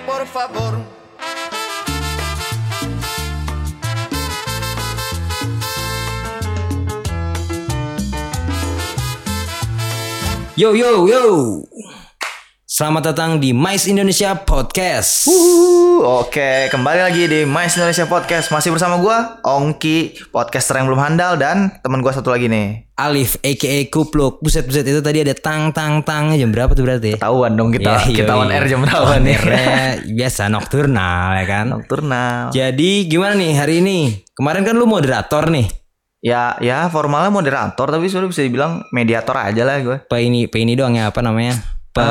Por favor. Yo yo yo. Selamat datang di Mais Indonesia Podcast. Uh, Oke, kembali lagi di Mais Indonesia Podcast. Masih bersama gua, Ongki, podcaster yang belum handal dan teman gua satu lagi nih. Alif aka Kupluk. Buset buset itu tadi ada tang tang tang jam berapa tuh berarti? Tahuan dong kita, Ya, kita on air jam berapa On nih? airnya biasa nocturnal ya kan. Nocturnal. Jadi gimana nih hari ini? Kemarin kan lu moderator nih. Ya, ya formalnya moderator tapi sebenarnya bisa dibilang mediator aja lah gue. Pe ini pe ini doang ya apa namanya? Pe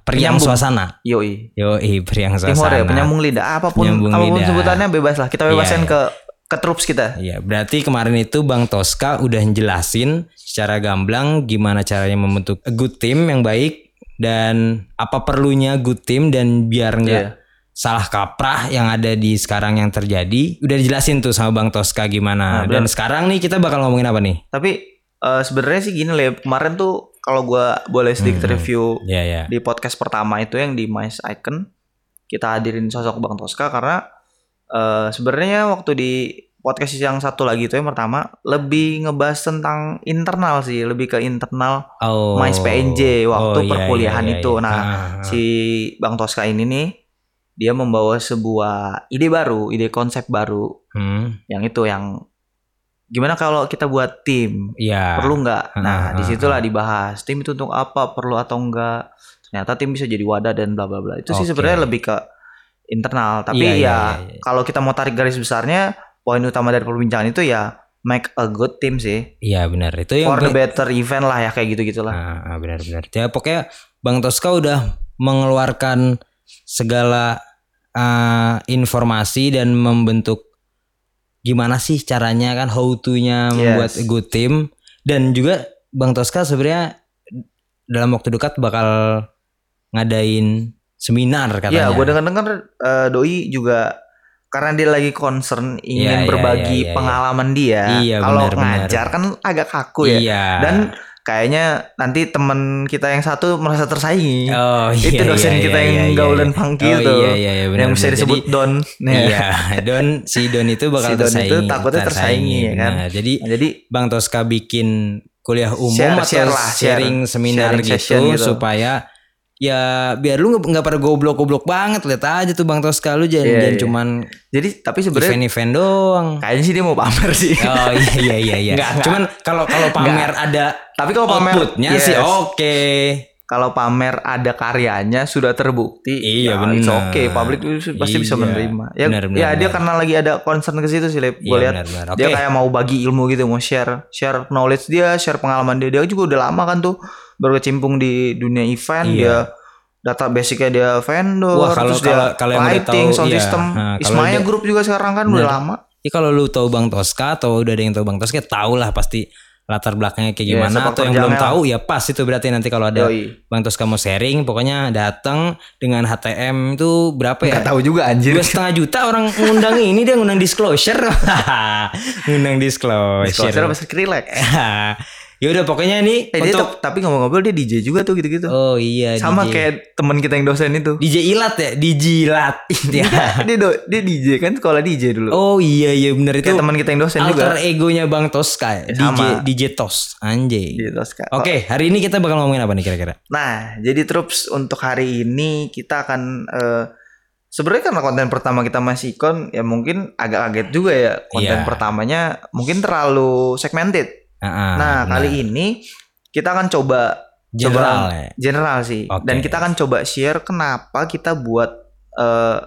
periang penyambung. suasana. Yoi. Yo periang Timur suasana. ya, penyambung lidah. Apa pun, Penyambung apa pun lidah. sebutannya bebas lah. Kita bebasin Iya, ke ke troops kita. Iya, berarti kemarin itu Bang Tosca udah jelasin secara gamblang gimana caranya membentuk a good team yang baik dan apa perlunya good team dan biar nggak Iya. salah kaprah yang ada di sekarang yang terjadi. Udah dijelasin tuh sama Bang Tosca gimana. Nah, dan sekarang nih kita bakal ngomongin apa nih? Tapi eh, sebenarnya sih gini lah. Kemarin tuh kalau gua boleh sedikit Hmm. review Ya ya. di podcast pertama itu yang di Mais Icon kita hadirin sosok Bang Tosca karena eh, sebenarnya waktu di podcast yang satu lagi itu yang pertama lebih ngebahas tentang internal sih lebih ke internal Oh. Mais PNJ waktu Oh, iya, perkuliahan iya, iya, itu iya. nah Ah, si Bang Tosca ini nih dia membawa sebuah ide baru ide konsep baru hmm, yang itu yang gimana kalau kita buat tim Iya. perlu nggak? Ah, Nah, ah, di situlah dibahas tim itu untuk apa, perlu atau enggak. Ternyata tim bisa jadi wadah dan bla bla bla. Itu sih Oke. sebenarnya lebih ke internal. Tapi Iya, ya iya, iya, iya. kalau kita mau tarik garis besarnya, poin utama dari perbincangan itu ya make a good team sih. Iya benar. Itu yang For the better event lah ya kayak gitu gitulah. Ah, ah, benar-benar. Ya pokoknya Bang Tosca udah mengeluarkan segala ah, informasi dan membentuk gimana sih caranya kan how to-nya membuat Yes. a good team dan juga Bang Tosca sebenarnya dalam waktu dekat bakal ngadain seminar katanya. Iya, gue dengar-dengar eh, doi juga karena dia lagi concern ingin iya, berbagi iya, iya, iya. pengalaman dia. Iya, Kalau ngajar kan agak kaku ya. Iya. Dan kayaknya nanti temen kita yang satu merasa tersaingi. oh, iya, itu dosen iya, kita iya, yang iya, gaul iya. dan funky oh, itu. Iya, iya, iya, benar, yang bisa disebut Jadi, Don. Nah, Iya, Don si Don itu bakal Si Don itu tersaingi. takutnya tersaingi, ya kan? benar. Jadi Nah, jadi Bang Tosca bikin kuliah umum Share- atau share lah, share. sharing seminar Sharing gitu, gitu. supaya ya biar lu nggak pada goblok-goblok banget lihat aja tuh Bang Tosca lu jangan, Iya, jangan iya. cuman jadi tapi sebenarnya event-event doang. kayaknya sih dia mau pamer sih. Oh iya iya iya iya. Nggak. Cuman kalau kalau pamer ada tapi kalau pamer outputnya yes. sih oke. Kalau pamer ada karyanya sudah terbukti. Iya, ya, benar. oke, publik itu pasti bisa Iya. menerima. Ya, Benar, benar, ya dia benar. karena lagi ada concern ke situ sih. Gue Iya, lihat benar. dia kayak mau bagi ilmu gitu, mau share share knowledge dia, share pengalaman dia. Dia juga udah lama kan tuh berkecimpung di dunia event, Iya. dia data basicnya dia vendor, Wah, kalau- terus dia kalau- kalau yang udah lighting, tahu, sound iya. system, Nah, kalau Ismaya dia- Group juga sekarang kan udah Benar. lama. Ya kalau lu tahu Bang Tosca atau udah ada yang tahu Bang Tosca tau lah pasti latar belakangnya kayak Iya, gimana sepak atau yang belum tahu ya pas itu berarti nanti kalau ada Yoi. Bang Tosca mau sharing pokoknya datang dengan HTM itu berapa ya? Gak tahu juga anjir. Dua setengah juta orang ngundang ini dia ngundang disclosure, ngundang disclosure. Disclosure apa Skrillex? ya udah pokoknya ini Eh, dia untuk tap- tapi ngomong-ngomong dia DJ juga tuh gitu-gitu. oh iya Sama DJ. kayak teman kita yang dosen itu. DJ Ilat ya, DJ Ilat. dia, dia, do- dia DJ kan sekolah DJ dulu. oh iya iya benar itu. Kayak teman kita yang dosen alter juga. egonya Bang Tosca ya. DJ sama. DJ Tos anjing. Di Tosca. Oke, hari ini kita bakal ngomongin apa nih kira-kira? Nah, jadi troops untuk hari ini kita akan eh, sebenarnya karena konten pertama kita masih ikon ya mungkin agak kaget juga ya konten Iya. pertamanya mungkin terlalu segmented. Ah, nah, benar. kali ini kita akan coba General coba- ya? general sih. Oke. Dan kita akan coba share kenapa kita buat eh,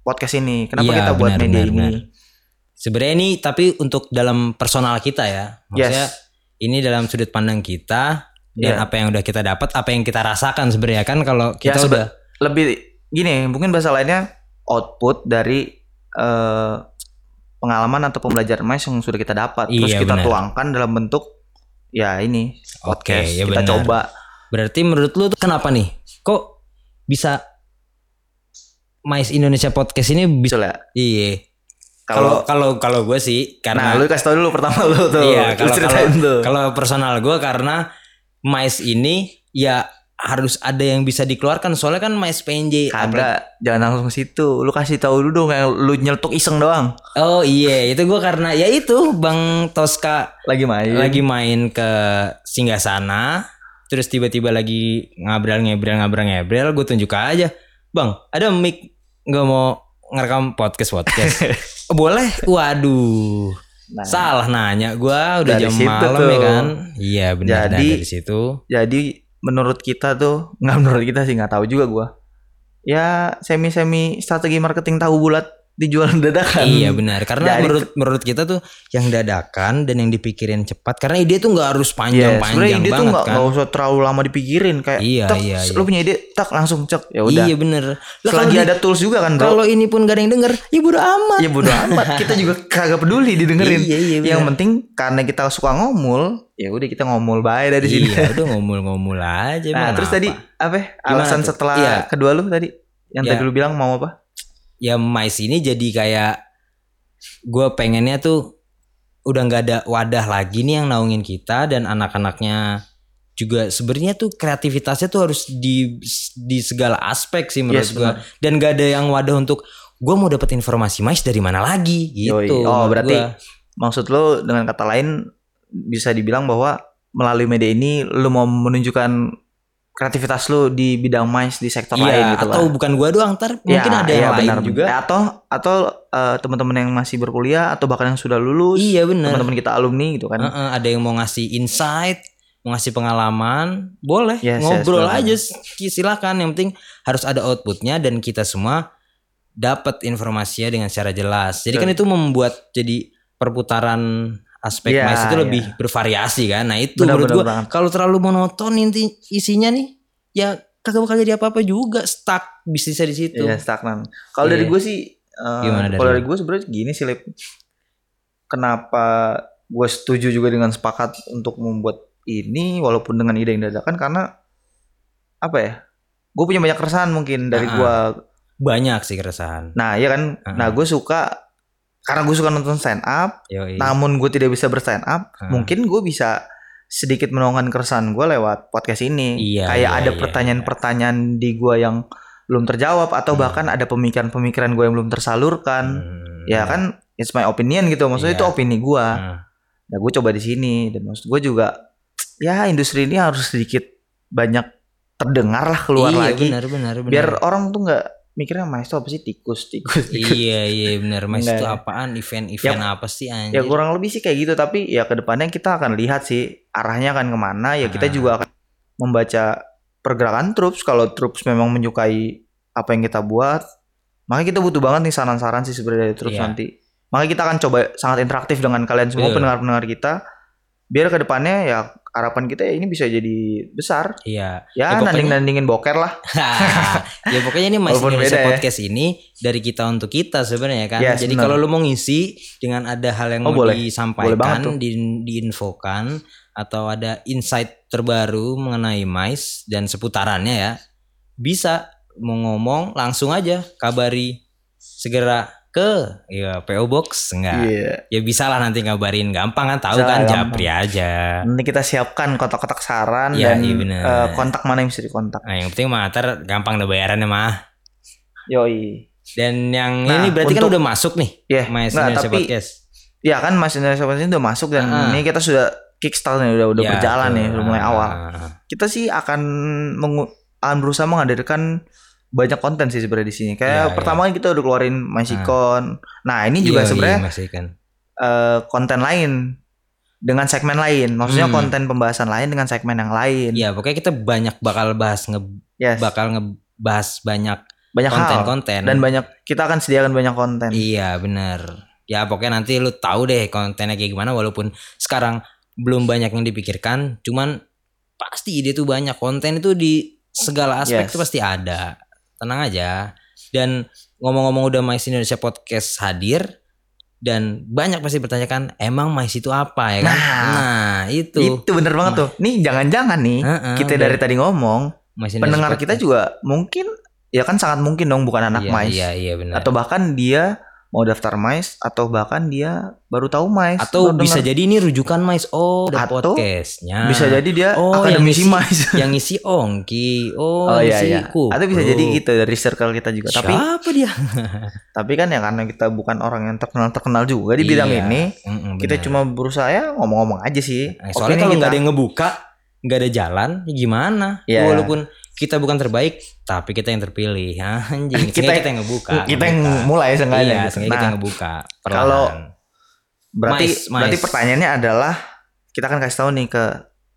podcast ini, kenapa Iya, kita buat benar, media benar, ini. benar. Sebenarnya ini tapi untuk dalam personal kita ya. Maksudnya Yes. ini dalam sudut pandang kita dan Iya. apa yang udah kita dapat, apa yang kita rasakan sebenarnya kan kalau Ya, kita sebe- udah lebih gini mungkin bahasa lainnya output dari eh, pengalaman atau pembelajaran mais yang sudah kita dapat terus Iya, kita benar. tuangkan dalam bentuk ya ini podcast ya kita benar. coba berarti menurut lu tuh kenapa nih? Kok bisa Mais Indonesia Podcast ini bisa Betul ya? Iya. Kalau- Kalau kalau gue sih karena nah lu kasih tau dulu pertama lu tuh Iya, kalau kalau personal gue karena Mais ini ya harus ada yang bisa dikeluarkan soalnya kan Mais PNJ Kagak, jangan langsung ke situ. Lu kasih tahu dulu dong yang lu nyeletuk iseng doang. Oh iya, itu gua karena ya itu Bang Tosca Lagi main. lagi main ke Singgasana, terus tiba-tiba lagi ngabrel ngebrel ngabrel ngebrel, gue tunjuk aja, Bang, ada mic nggak mau ngerekam podcast podcast? Boleh? Waduh, Nah, salah nanya, gua udah jam malam tuh. ya kan? Iya benar. Jadi- dari situ. Jadi menurut kita tuh nggak menurut kita sih nggak tahu juga gua. Ya semi semi strategi marketing tahu bulat dijual dadakan. Iya benar, karena Jadi- menurut menurut kita tuh yang dadakan dan yang dipikirin cepat, karena ide tuh nggak harus Iya, sebenarnya panjang-panjang ide tuh banget nggak kan? nggak usah terlalu lama dipikirin kayak Iya, tak, iya, lu punya ide tak langsung cek ya udah. Iya Selagi di- ada tools juga kan bro. kalau ini pun gak ada yang denger, ya bodo amat. Ya bodo amat, kita juga kagak peduli didengerin. Iya, iya, Yang penting karena kita suka ngomul, ya udah kita ngomul baik dari sini. Iya, udah ngomul-ngomul aja. Nah, terus kenapa? tadi apa? ya? Alasan tuh? setelah Iya. kedua lu tadi yang Ya. tadi lu bilang mau apa? ya Mais ini jadi kayak gue pengennya tuh udah nggak ada wadah lagi nih yang naungin kita dan anak-anaknya juga sebenarnya tuh kreativitasnya tuh harus di di segala aspek sih menurut Yes, gue dan gak ada yang wadah untuk gue mau dapat informasi Mais dari mana lagi gitu. Yoi. Oh, berarti gua. maksud lu dengan kata lain bisa dibilang bahwa melalui media ini lu mau menunjukkan kreativitas lu di bidang mais di sektor lain iya gitu atau lah. bukan gue doang ntar mungkin Ya, ada yang iya, lain benar. juga. Atau atau eh, teman-teman yang masih berkuliah atau bahkan yang sudah lulus, Iya bener. teman-teman kita alumni gitu kan. Heeh, ada yang mau ngasih insight, mau ngasih pengalaman, boleh Yes, ngobrol yes, aja silakan. Yang penting harus ada outputnya dan kita semua dapat informasinya dengan secara jelas. Jadi kan itu membuat jadi perputaran aspek Iya, mais itu iya. lebih bervariasi kan. Nah itu Benar, menurut banget. kalau terlalu monoton inti isinya nih, ya kagak bakal jadi apa-apa juga stuck bisnisnya di situ. Iya, stagnan. Kalau dari Iya. gue sih eh, dari kalau dari gue sebenarnya gini sih Lip. Kenapa gue setuju juga dengan sepakat untuk membuat ini walaupun dengan ide yang dadakan karena apa ya? Gue punya banyak keresahan mungkin dari Ah. gue. Banyak sih keresahan. Nah, ya kan. Ah. Nah, gue suka karena gue suka nonton stand up, Yoi. namun gue tidak bisa berstand up, Ah. mungkin gue bisa sedikit menuangkan keresahan gue lewat podcast ini. Iya, Kayak iya, ada iya, pertanyaan-pertanyaan di gue yang belum terjawab atau Hmm. bahkan ada pemikiran-pemikiran gue yang belum tersalurkan. Hmm, Ya kan, it's my opinion gitu. Maksudnya Iya. itu opini gue. Nah, Nah, gue coba di sini dan maksud gue juga, ya industri ini harus sedikit banyak terdengar lah keluar iya, lagi. Benar, benar, benar. Biar orang tuh nggak mikirnya mais itu apa sih? Tikus, tikus, tikus. iya iya benar. Mas Enggak itu ya. apaan? Event-event apa sih anjir? Ya kurang lebih sih kayak gitu. Tapi ya ke depannya kita akan lihat sih arahnya akan ke mana. Ya kita Ah. juga akan membaca pergerakan troops. Kalau troops memang menyukai apa yang kita buat makanya kita butuh banget nih saran-saran sih sebenarnya dari troops Iya. nanti. Makanya kita akan coba sangat interaktif dengan kalian semua pendengar-pendengar kita biar ke depannya ya harapan kita ya ini bisa jadi besar iya ya, Ya, pokoknya- nanding-nandingin boker lah ya pokoknya ini mas Walaupun Indonesia beda ya. podcast ini dari kita untuk kita sebenarnya kan Yes, jadi kalau lu mau ngisi dengan ada hal yang Oh, mau boleh. Boleh disampaikan tuh. di, diinfokan atau ada insight terbaru mengenai mais dan seputarannya ya bisa mau ngomong langsung aja kabari segera ke ya PO Box? Enggak. Iya. Ya bisa lah nanti ngabarin. Gampang kan? Tahu Bisa, kan? gampang. japri aja. Nanti kita siapkan kotak-kotak saran Iya, dan iya bener. eh, kontak mana yang bisa dikontak. Nah yang penting mah ntar gampang udah bayarannya mah. Yoi. Dan yang Nah, ini berarti kan untuk- udah masuk nih Iya, Mas nah, Indonesia tapi Podcast. ya kan Mas Indonesia Podcast udah masuk dan Ah. ini kita sudah kickstart nih udah udah Ya, berjalan tuh. nih udah mulai awal. Ah, Kita sih akan mengu- akan berusaha menghadirkan banyak konten sih sebenarnya di sini. Kayak Iya, pertama kan kita udah keluarin MySicon. Nah, ini juga iya, sebenarnya iya, Mas Ikan. eh, konten lain dengan segmen lain. Maksudnya Hmm. konten pembahasan lain dengan segmen yang lain. Iya, pokoknya kita banyak bakal bahas nge Yes. bakal ngebahas banyak banyak konten-konten. dan banyak kita akan sediakan banyak konten. Iya, bener Ya pokoknya nanti lu tahu deh kontennya kayak gimana walaupun sekarang belum banyak yang dipikirkan, cuman pasti ide tuh banyak konten itu di segala aspek Yes. tuh pasti ada. Tenang aja. Dan ngomong-ngomong udah Mais Indonesia Podcast hadir dan banyak pasti bertanyakan emang Mais itu apa ya kan? Nah, Nah, itu. Itu bener banget tuh. Nih jangan-jangan nih Heeh, kita udah. dari tadi ngomong Mais pendengar kita juga mungkin ya kan sangat mungkin dong bukan anak iya, mais Iya, iya benar. atau bahkan dia mau daftar mais atau bahkan dia baru tahu mais Atau bisa jadi ini rujukan Mais. Oh, ada Atau podcastnya. bisa jadi dia Oh, yang akademisi ngisi- mais yang ngisi Ongki. Oh, oh iya iya atau bisa jadi gitu dari circle kita juga tapi Siapa dia? tapi kan ya karena kita bukan orang yang terkenal terkenal juga di bidang Iya. ini Mm-mm, kita benar. cuma berusaha ya ngomong-ngomong aja sih Oke soalnya kalau kita- nggak ada yang ngebuka, nggak ada jalan, ya gimana? Iya. Walaupun kita bukan terbaik, tapi kita yang terpilih. Anjing, Kita- kita, kita yang ngebuka. kita yang ngebuka. mulai seenggaknya Iya, gitu. seenggaknya kita Nah, yang ngebuka. kalau perlahan. berarti Mais, mais. berarti pertanyaannya adalah kita kan kasih tahu nih ke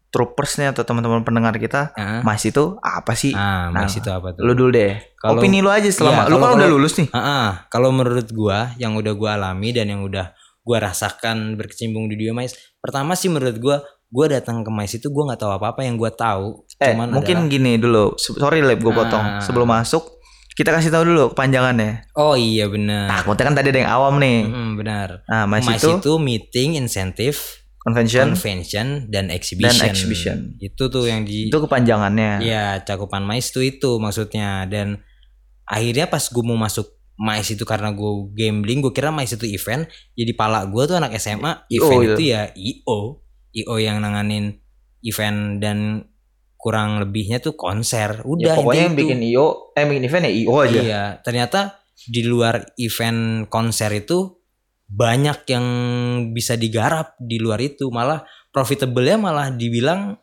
troopers nih atau teman-teman pendengar kita Ah, mais itu apa sih mais Nah, itu apa tuh? lu dulu deh Kalau- opini lu aja selama Iya, lu kan kalau- udah kalau- lulus nih ah. kalau menurut gua yang udah gua alami dan yang udah gua rasakan berkecimpung di dunia mais, pertama sih menurut gua gua datang ke mais itu gua nggak tahu apa-apa yang gua tahu eh cuman mungkin adalah- gini dulu. Sorry lab gue potong. Ah. sebelum masuk kita kasih tahu dulu kepanjangannya. Oh iya benar. Takutnya kan tadi ada yang awam nih. Mm, benar. Nah mais, mais itu, itu meeting insentif convention. convention dan exhibition. Dan exhibition. Itu tuh yang di itu kepanjangannya. Ya cakupan mais tuh itu maksudnya. Dan akhirnya pas gue mau masuk mais itu karena gue gambling gue kira mais itu event jadi pala gue tuh anak SMA event itu. itu ya IO IO yang nanganin event dan kurang lebihnya tuh konser. Ya, udah pokoknya yang bikin. IO eh bikin event ya IO aja. Iya ternyata di luar event konser itu banyak yang bisa digarap di luar itu. Malah profitable-nya malah dibilang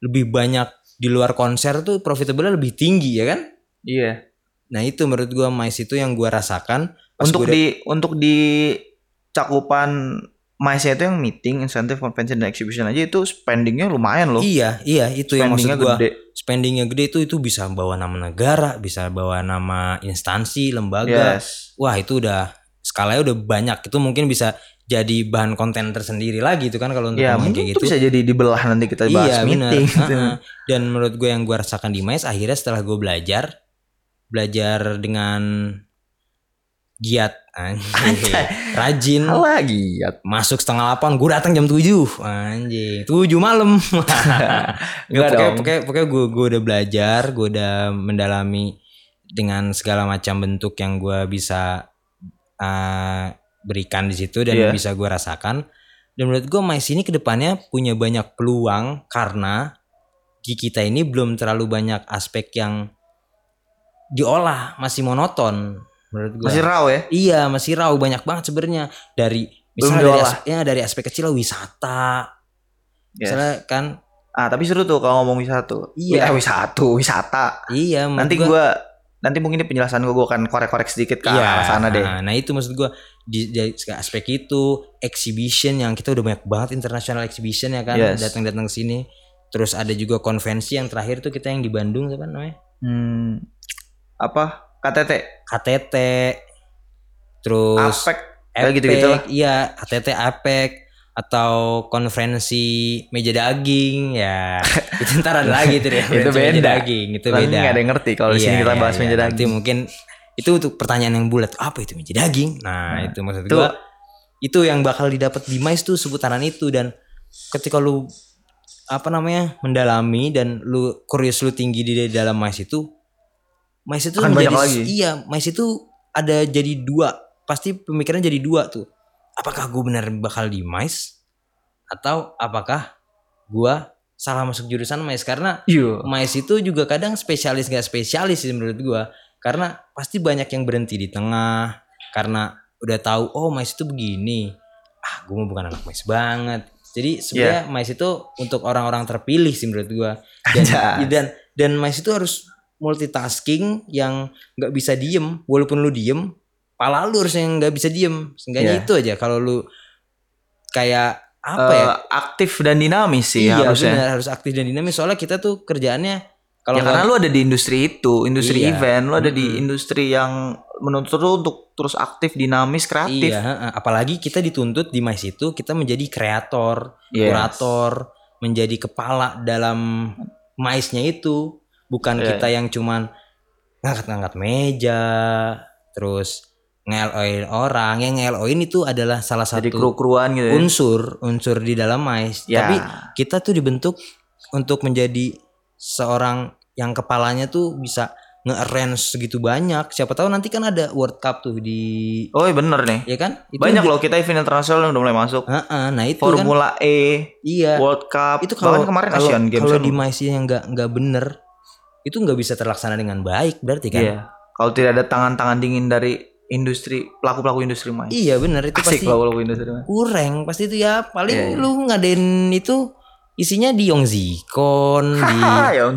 lebih banyak di luar konser tuh profitable-nya lebih tinggi ya kan? Iya. Nah itu menurut gua mais itu yang gua rasakan untuk gua di untuk di cakupan MICE itu yang meeting, incentive, convention dan exhibition aja itu spendingnya lumayan loh. iya iya itu yang maksud gua gede. spendingnya gede itu itu bisa bawa nama negara bisa bawa nama instansi lembaga Yes. wah itu udah skalanya udah banyak itu mungkin bisa jadi bahan konten tersendiri lagi itu kan kalau untuk Ya mungkin kayak itu gitu bisa jadi dibelah nanti kita bahas iya meeting. gitu. dan menurut gue yang gue rasakan di mais akhirnya setelah gue belajar belajar dengan giat anjing rajin. Lagi masuk setengah delapan gue datang jam tujuh. Anjing tujuh malam. Enggak pokoknya, pokoknya, pokoknya gue gue udah belajar, gue udah mendalami dengan segala macam bentuk yang gue bisa uh, berikan di situ dan Iya. bisa gue rasakan. Dan menurut gue Mais ini ke depannya punya banyak peluang karena kita ini belum terlalu banyak aspek yang diolah, masih monoton menurut gue. Masih raw ya? Iya masih raw banyak banget sebenarnya dari Belum misalnya dari, diolah. as- ya, dari aspek kecil wisata, Yes. misalnya kan Ah tapi seru tuh kalau ngomong wisata. Iya. Eh, wisata, wisata. iya Nanti gua- gua nanti mungkin di penjelasan gua, gua akan korek-korek sedikit ke arah sana deh. Nah, nah itu maksud gua di, di aspek itu exhibition yang kita udah banyak banget international exhibition ya kan Yes. datang-datang ke sini. Terus ada juga konvensi yang terakhir tuh kita yang di Bandung apa namanya? Hmm, apa? KTT, KTT. Terus APEC, kayak gitu-gitu lah. Iya, KTT APEC atau konferensi meja daging ya. itu ntar ada lagi tuh deh. Itu konferensi meja beda. daging, itu Tapi beda. nggak ada yang ngerti kalau di sini Iya, kita iya, bahas iya. meja daging. mungkin itu untuk pertanyaan yang bulat. Apa itu meja daging? Nah, Nah, itu maksud itu- gua itu yang bakal didapat di Mais tuh seputaran itu dan ketika lu apa namanya mendalami dan lu kurios lu tinggi di dalam Mais itu Mais itu Akan menjadi lagi. iya Mais itu ada jadi dua. Pasti pemikiran jadi dua tuh. Apakah gue benar bakal di Mais? Atau apakah gua salah masuk jurusan Mais? Karena Iya. Mais itu juga kadang spesialis gak spesialis sih menurut gua. Karena pasti banyak yang berhenti di tengah. Karena udah tahu oh Mais itu begini. Ah gue mau bukan anak Mais banget. Jadi sebenarnya Mais itu untuk orang-orang terpilih sih menurut gua. Dan dan dan Mais itu harus multitasking yang nggak bisa diem walaupun lu diem pala lu harus yang nggak bisa diem seenggaknya Iya. itu aja kalau lu kayak apa Eh, ya aktif dan dinamis sih iya harusnya. benar harus aktif dan dinamis soalnya kita tuh kerjaannya kalau ya karena lu ada di industri itu, industri Iya. event, lu ada di Mm-mm. industri yang menuntut lu untuk terus aktif, dinamis, kreatif. Iya, apalagi kita dituntut di MICE itu kita menjadi kreator, Yes. kurator, menjadi kepala dalam MICE-nya itu, bukan Iya, kita yang cuman ngangkat-ngangkat meja, terus ngeloin orang. Yang ngeloin itu adalah salah Jadi satu kru-kruan gitu ya. unsur unsur di dalam MICE. Ya. Tapi kita tuh dibentuk untuk menjadi seorang yang kepalanya tuh bisa nge-arrange segitu banyak. Siapa tahu nanti kan ada World Cup tuh di Oh iya bener nih. ya kan? Itu Banyak loh kita event internasional yang udah mulai masuk. Heeh, nah itu kan Formula E, iya. World Cup. Itu kalau Bahkan kemarin kalau, Asian Games kalau kan. di MICE yang nggak nggak bener itu nggak bisa terlaksana dengan baik berarti kan? Iya. Kalau tidak ada tangan-tangan dingin dari industri pelaku-pelaku industri main. Iya bener itu Asik pasti pelaku-pelaku industri main. kurang pasti itu ya paling Iya, iya. lu ngadain itu isinya di Yongzikon di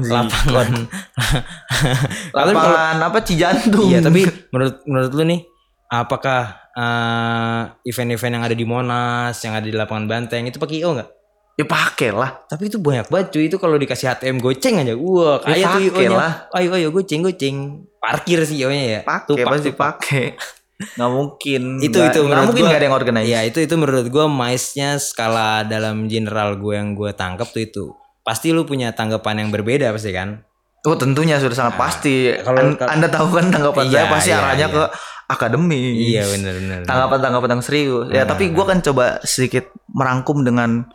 lapangan Lapangan apa Cijantung. iya tapi menurut menurut lu nih apakah eh, event-event yang ada di Monas yang ada di lapangan Banteng itu pakai IO nggak ya pakai lah. tapi itu banyak banget cuy itu kalau dikasih HTM goceng aja wah Ya kayak tuh pakai IO-nya lah. ayo ayo goceng goceng parkir sih IO-nya ya Pakai pasti pakai. Nggak mungkin. Itu- Nggak- itu menurut mungkin gua- nggak ada yang organize. Iya itu itu menurut gue mice-nya skala dalam general gue yang gue tangkap tuh itu pasti lu punya tanggapan yang berbeda pasti kan Oh tentunya sudah sangat Nah, pasti. kalau- An- kalau- anda tahu kan tanggapan Iya, saya pasti iya, arahnya iya. ke akademis. iya benar benar Tanggapan-tanggapan yang serius. Ya Hmm. tapi gua kan coba sedikit merangkum dengan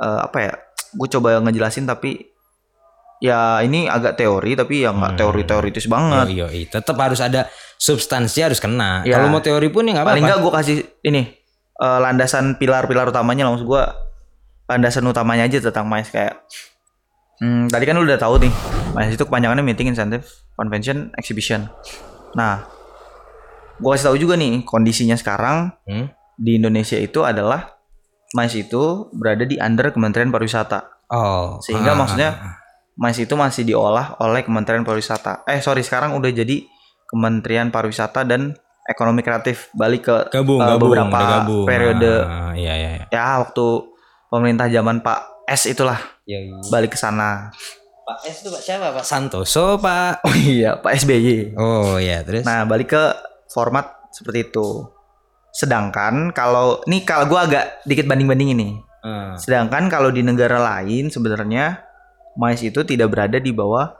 eh, apa ya? Gue coba ngejelasin tapi ya ini agak teori tapi ya nggak Hmm. teori teoritis banget. iya iya tetap harus ada substansi harus kena Iya. kalau mau teori pun ya nggak Paling apa-apa nggak gue kasih ini eh, landasan pilar-pilar utamanya langsung gue landasan utamanya aja tentang MICE kayak hmm, tadi kan lu udah tahu nih MICE itu kepanjangannya meeting incentive convention exhibition nah gue kasih tahu juga nih kondisinya sekarang Hmm? di Indonesia itu adalah MICE itu berada di under Kementerian Pariwisata oh Sehingga ah, maksudnya ah, ah. MICE itu masih diolah oleh Kementerian Pariwisata eh sorry sekarang udah jadi Kementerian Pariwisata dan Ekonomi Kreatif balik ke gabung eh, gabung beberapa gabung periode Ah, iya iya iya. ya waktu pemerintah zaman Pak S itulah Iya, iya. balik ke sana. Pak S itu Pak siapa Pak Santoso Pak Oh iya, Pak SBY. oh iya terus Nah, balik ke format seperti itu. Sedangkan kalau nih kalau gua agak dikit banding-banding ini. Ah. Sedangkan kalau di negara lain sebenarnya MICE itu tidak berada di bawah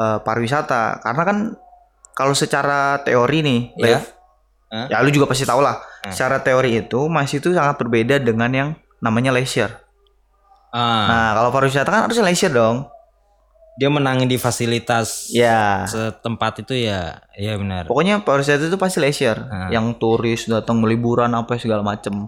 eh, pariwisata karena kan kalau secara teori nih, Iya. Lev, Hah? ya lu juga pasti tahu lah. Hmm. Secara teori itu MICE itu sangat berbeda dengan yang namanya leisure. Ah, Nah, kalau pariwisata kan harusnya leisure dong. Dia menangin di fasilitas Ya. setempat itu ya ya benar Pokoknya pariwisata itu pasti leisure, Ah. yang turis datang liburan apa segala macem.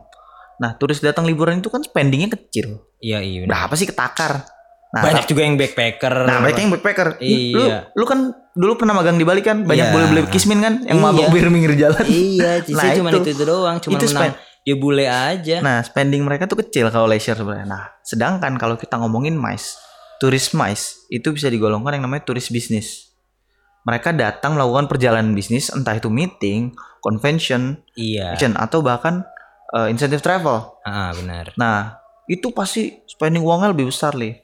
Nah, turis datang liburan itu kan spendingnya kecil. iya iya benar. Berapa sih ketakar? Nah, banyak juga yang backpacker Nah, banyak yang backpacker. Lu, Iya. lu kan dulu pernah magang di Bali kan? Banyak Iya. boleh beli kismin kan? Yang Iya. bir pinggir jalan. iya Nah, cuma itu. itu, itu doang cuma Itu menang dia bule aja Nah, spending mereka tuh kecil kalau leisure sebenarnya. Nah, sedangkan kalau kita ngomongin MICE, turis MICE itu bisa digolongkan yang namanya turis bisnis. Mereka datang melakukan perjalanan bisnis, entah itu meeting, convention, iya action, atau bahkan uh, incentive travel. ah benar Nah, itu pasti spending uangnya lebih besar, Li.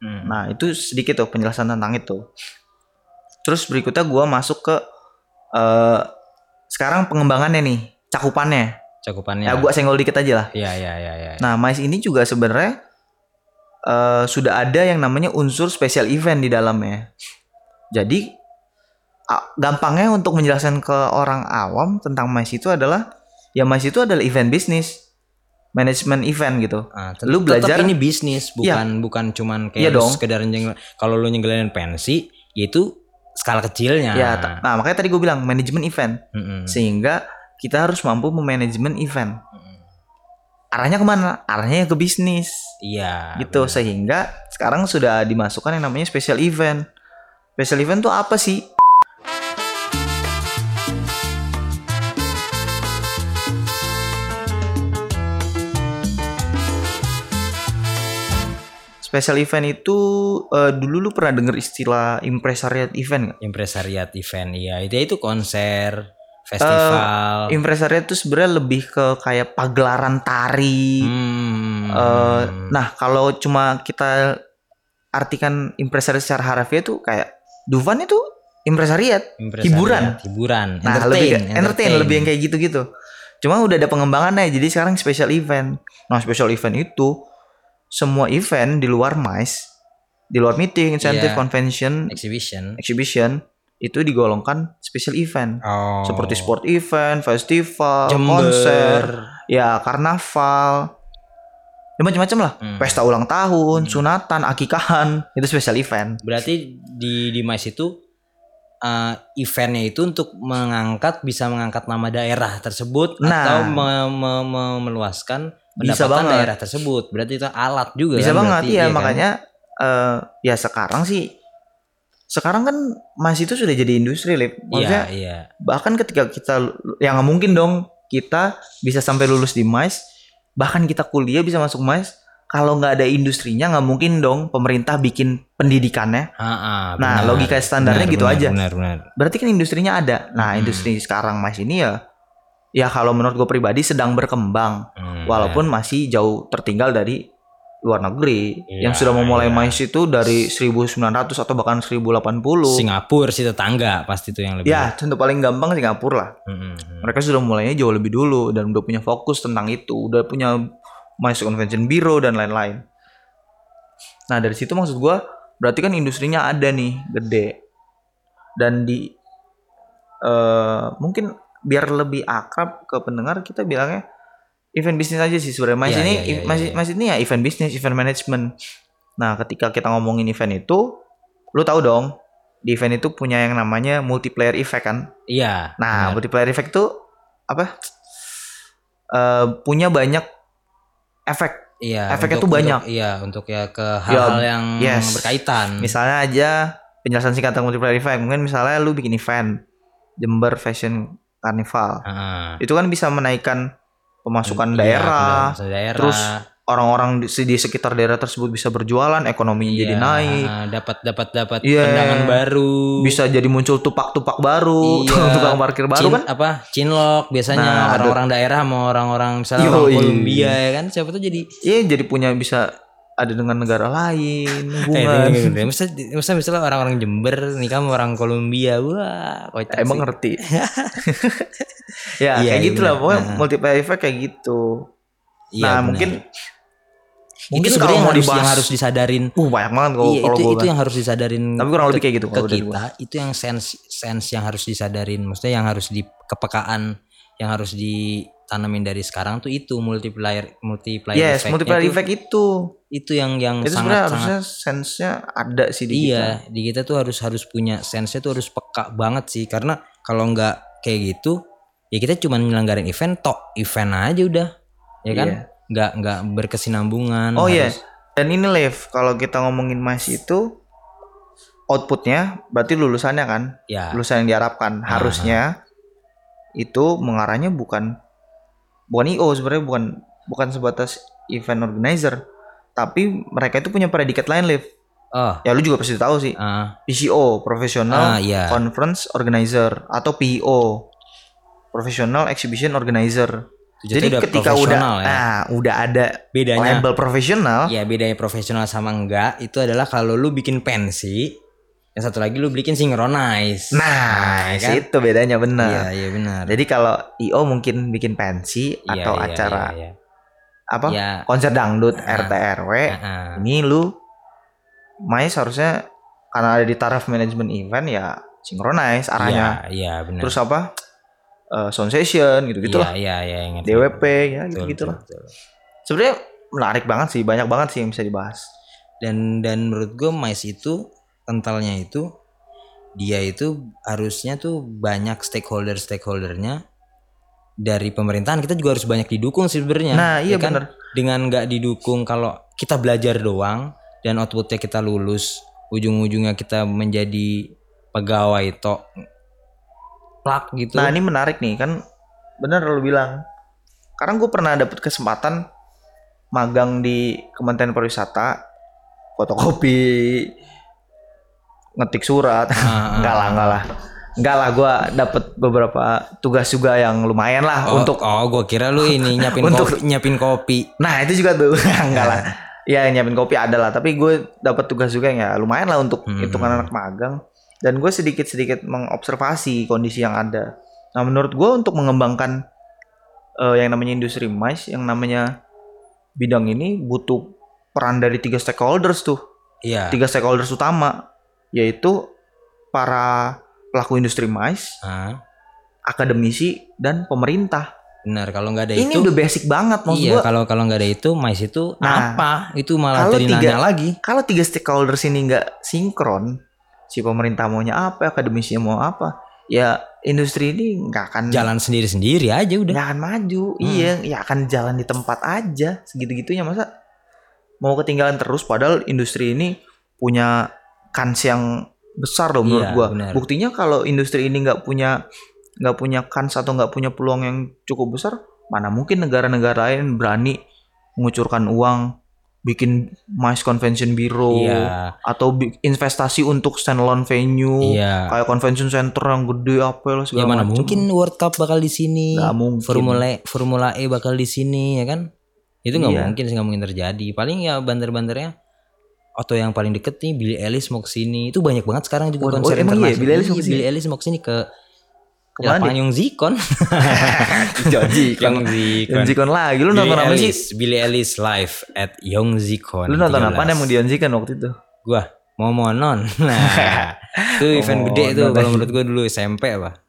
Hmm. Nah, itu sedikit tuh penjelasan tentang itu. Terus berikutnya gua masuk ke eh sekarang pengembangannya nih, cakupannya. cakupannya Ya, gua senggol dikit aja lah. iya iya iya iya Nah, MICE ini juga sebenarnya eh sudah ada yang namanya unsur special event di dalamnya. Jadi gampangnya untuk menjelaskan ke orang awam tentang MICE itu adalah ya MICE itu adalah event bisnis, manajemen event gitu. Ah, Lu belajar- ini bisnis bukan bukan cuman kayak Iya lu dong. sekedar kalau lu nyenggelain pensi itu skala kecilnya Ya, nah makanya tadi gue bilang manajemen event. Mm-mm. sehingga kita harus mampu memanajemen event. Arahnya ke mana? Arahnya ke bisnis, iya gitu. benar. Sehingga sekarang sudah dimasukkan yang namanya special event. Special event tuh apa sih? Special event itu eh, dulu lu pernah denger istilah impresariat event nggak? impresariat event iya itu itu konser festival Impresariat itu sebenarnya lebih ke kayak pagelaran tari, Hmm. Eh, nah, kalau cuma kita artikan impresariat secara harfiah itu kayak Dufan itu impresariat. Impresariat, hiburan. hiburan Nah, lebih ke- entertain, lebih yang kayak gitu-gitu. Cuma udah ada pengembangannya, jadi sekarang special event. Nah, special event itu semua event di luar MICE, di luar meeting, incentive, Iya. convention, exhibition exhibition itu digolongkan special event. oh Seperti sport event, festival, Jember. konser, ya karnaval, ya macam-macam lah. Hmm. Pesta ulang tahun, sunatan, akikahan, itu special event. berarti di di MICE itu eh, eventnya itu untuk mengangkat bisa mengangkat nama daerah tersebut Nah. atau me- me- me- meluaskan Bisa banget. daerah tersebut. Berarti itu alat juga Bisa kan banget berarti, iya kan? makanya eh ya sekarang sih sekarang kan masih itu sudah jadi industri lip. Iya, Maksudnya iya. bahkan ketika kita yang nggak mungkin dong kita bisa sampai lulus di MICE bahkan kita kuliah bisa masuk MICE kalau nggak ada industrinya nggak mungkin dong pemerintah bikin pendidikannya Ah, ah, Nah, benar. logika standarnya Benar, gitu benar, aja. Benar, benar. berarti kan industrinya ada nah Hmm. industri sekarang MICE ini ya ya kalau menurut gue pribadi sedang berkembang Hmm, walaupun masih jauh tertinggal dari luar negeri Iya, yang sudah memulai iya. MICE itu dari 1900 atau bahkan 1080 Singapura sih tetangga pasti itu yang lebih. ya contoh paling gampang Singapura lah Hmm, hmm. mereka sudah mulainya jauh lebih dulu dan udah punya fokus tentang itu udah punya MICE Convention Bureau dan lain-lain nah dari situ maksud gua berarti kan industrinya ada nih gede dan di eh mungkin biar lebih akrab ke pendengar kita bilangnya event bisnis aja sih sebenarnya MICE Iya, ini iya, iya, MICE, iya. MICE ini ya event bisnis event management nah ketika kita ngomongin event itu lu tahu dong di event itu punya yang namanya multiplayer effect kan Iya. Nah, benar. multiplier effect tuh apa? Eh, punya banyak efek. Iya, Efeknya untuk- tuh banyak. untuk- iya, untuk ya ke hal-hal yang yes. berkaitan. Misalnya aja penjelasan singkat tentang multiplier effect. Mungkin misalnya lu bikin event Jember Fashion Carnival. Heeh. Itu kan bisa menaikkan pemasukan Iya, daerah. daerah. Terus orang-orang di, di sekitar daerah tersebut bisa berjualan, ekonominya jadi Iya, naik. dapat dapat dapat Iya. pandangan baru. Bisa jadi muncul tupak-tupak baru, Iya. tukang parkir baru Cin- kan. apa cinlok biasanya Nah, orang-orang daerah sama orang-orang misalnya Yoi. orang Kolombia ya kan siapa tuh jadi Iya, jadi punya bisa ada dengan negara lain, eh, hubungan. Masa, masa misalnya orang-orang Jember nikah sama orang Kolombia wah kocak Emang sih. ngerti. ya Iya, kayak iya, gitu lah benar. pokoknya Nah. multiplier effect kayak gitu. Iya, nah benar. mungkin itu mungkin sebenarnya kalau yang mau harus, dibahas yang harus disadarin uh banyak banget kalau iya kalau itu itu kan. yang harus disadarin Tapi kurang lebih kayak gitu ke kita itu yang sense sense yang harus disadarin maksudnya yang harus di kepekaan yang harus ditanamin dari sekarang tuh itu multiplier multiplier yes, effect-nya multiplier tuh- effect itu. itu yang yang Itu sangat harusnya sense-nya ada sih di kita. iya di kita tuh harus harus punya sense tuh harus peka banget sih karena kalau nggak kayak gitu ya kita cuma nyelenggarin event tok event aja udah ya kan Iya. nggak nggak berkesinambungan Oh iya. harus- Dan ini Lev, kalau kita ngomongin MICE itu outputnya berarti lulusannya kan, ya lulusan yang diharapkan harusnya itu mengarahnya bukan bukan IO sebenarnya bukan bukan sebatas event organizer, tapi mereka itu punya predikat lain Liv. oh Ya lu juga pasti tahu sih. ah PCO, Professional ah iya Conference Organizer atau PO, Professional Exhibition Organizer. Itu Jadi udah ketika udah ya. nah, udah ada bedanya label profesional, ya bedanya profesional sama enggak itu adalah kalau lu bikin pensi yang satu lagi lu bikin synchronize nah, ya kan? itu bedanya iya benar. iya benar Jadi kalau IO mungkin bikin pensi Iya, atau iya, acara iya, iya. apa ya konser dangdut Ah. RT RW ah, ah. ini lu Mais harusnya karena ada di taraf manajemen event ya synchronize arahnya iya iya benar terus apa Eh, sound session gitu gitu lah iya iya iya ngerti. DWP ya gitu gitu betul, lah sebenarnya menarik banget sih banyak banget sih yang bisa dibahas dan dan menurut gue mais itu kentalnya itu dia itu harusnya tuh banyak stakeholder stakeholdernya dari pemerintahan. Kita juga harus banyak didukung sih sebenarnya nah iya Ya kan? bener. Dengan nggak didukung kalau kita belajar doang dan outputnya kita lulus ujung-ujungnya kita menjadi pegawai tok plak gitu. Nah ini menarik nih kan bener lu bilang. Karena gue pernah dapet kesempatan magang di Kementerian Pariwisata fotokopi ngetik surat. Ah, enggak lah enggak lah. Enggak lah gue dapet beberapa tugas juga yang lumayan lah oh, untuk oh gue kira lu ini nyiapin Untuk- kopi nyiapin kopi. Nah itu juga tuh. Enggak lah. Ya nyiapin kopi ada lah tapi gue dapat tugas juga yang ya lumayan lah untuk Hmm. hitungan anak magang. Dan gue sedikit sedikit mengobservasi kondisi yang ada. Nah menurut gue untuk mengembangkan eh, yang namanya industri mais yang namanya bidang ini butuh peran dari tiga stakeholders tuh. Iya. Tiga stakeholders utama yaitu para pelaku industri mais Ah, akademisi dan pemerintah. Benar kalau nggak ada ini itu udah basic banget maksud iya gue kalau kalau nggak ada itu mais itu Nah, apa itu malah jadi nanya lagi. kalau tiga stakeholders ini nggak sinkron si pemerintah maunya apa akademisinya mau apa ya industri ini nggak akan jalan sendiri-sendiri aja udah. Nggak akan maju Hmm. iya ya akan jalan di tempat aja segitu gitunya masa mau ketinggalan terus padahal industri ini punya kans yang besar loh menurut Iya, gua benar. buktinya kalau industri ini nggak punya nggak punya kans atau nggak punya peluang yang cukup besar mana mungkin negara-negara lain berani mengucurkan uang bikin MICE Convention Bureau iya atau investasi untuk standalone venue iya kayak convention center yang gede apa lah ya segala mana macem. mungkin World Cup bakal di sini Nggak mungkin. Formula Formula E bakal di sini ya kan itu nggak Iya. mungkin nggak mungkin terjadi paling ya bandar-bandarnya atau yang paling deket nih Billy Ellis mau ke sini itu banyak banget sekarang juga Waduh, konser oh, iya? internasional. Billie Eilish mau Iya, ke sini? Billie Ellis mau ke sini ke Ke mana lapangan Yongzikon Yongzikon. Yongzikon lagi. Lu nonton apa sih? Billy Ellis live at Yongzikon lu nonton apa? 13. emang di Yonzikan waktu itu? Gua mau monon nah itu event gede itu Momonon. kalau menurut gua dulu SMP apa?